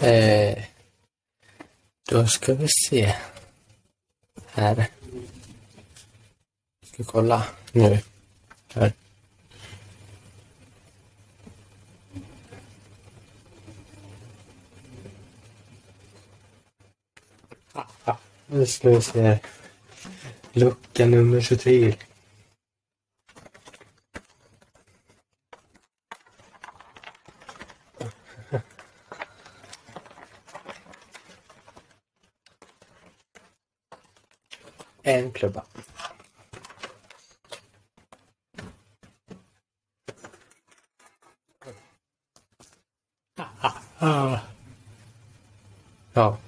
Eh, då ska vi se. Här. Ska kolla nu. Här. Ah, ah. Nu ska vi se. Lucka nummer 23. En klubba. Ah. Ja.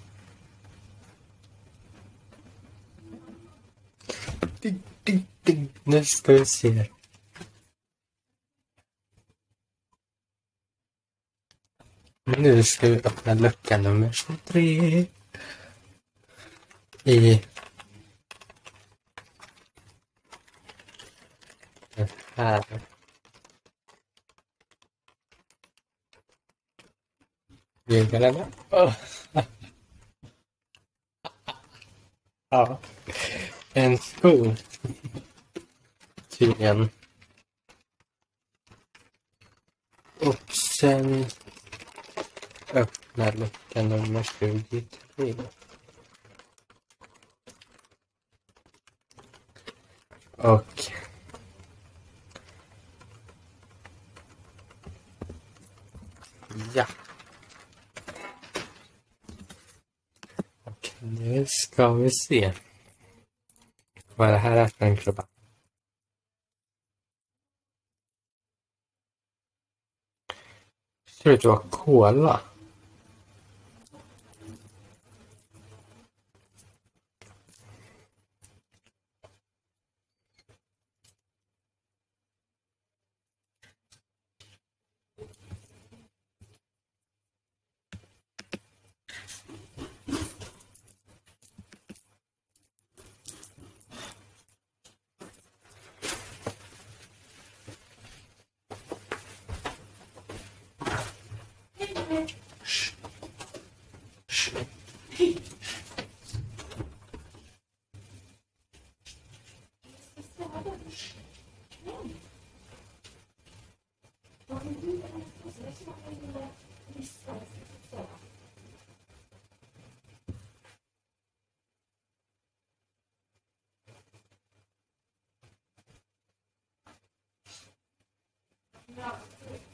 Ding, ding, ding. Nu ska vi se. Nu ska vi öppna lucka nummer 23. I här. Julkalendern. Oh. Ja. En sko. Tydligen. Och sen öppnar lucka nummer 23. Och ja. Och nu ska vi se. Vad det här är för en klubba. Ser ut att vara cola. Yeah.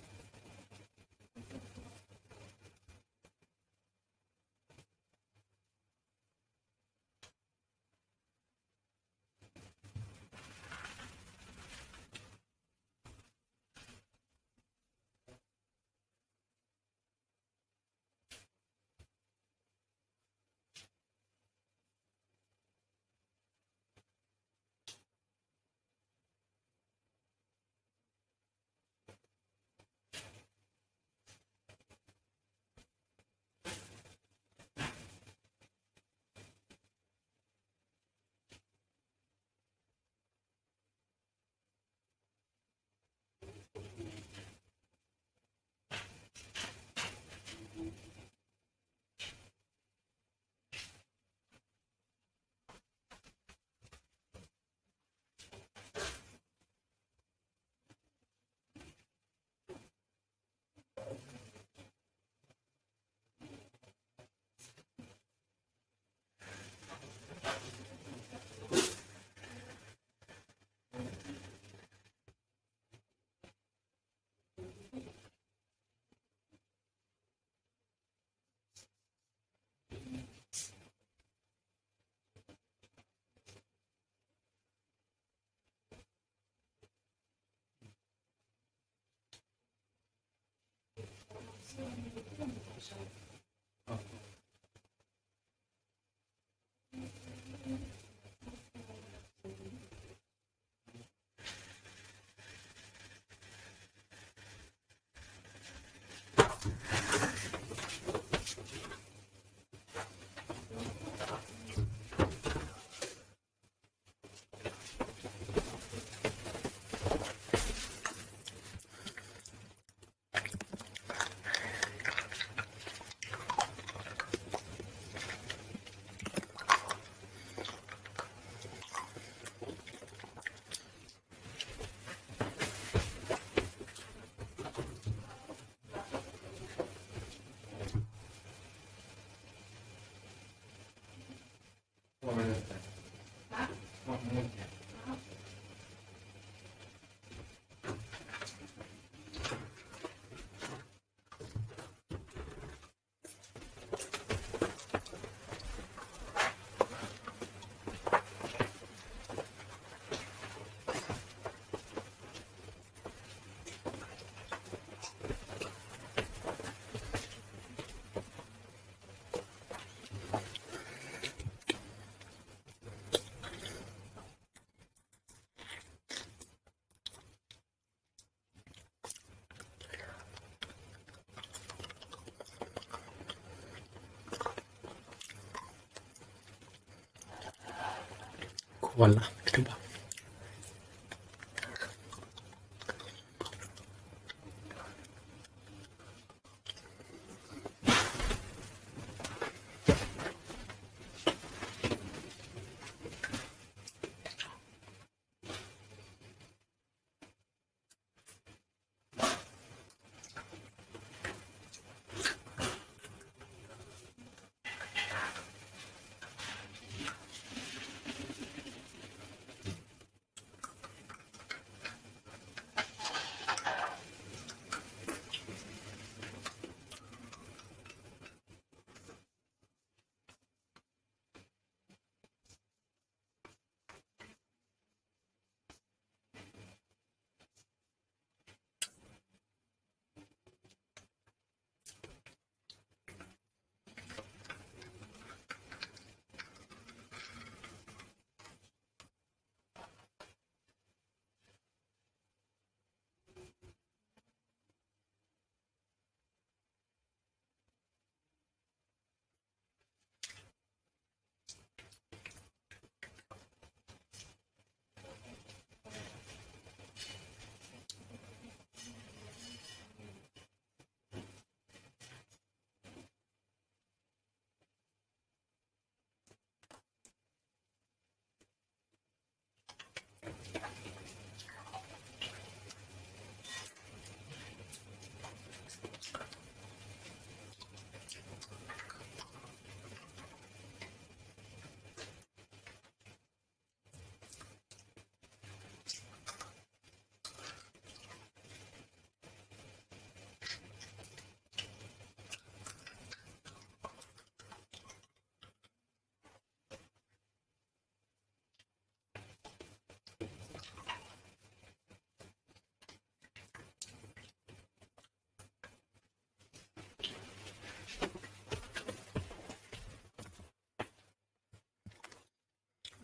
Commission. 我们。Kolla, klubba.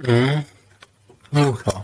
Mm. Jo.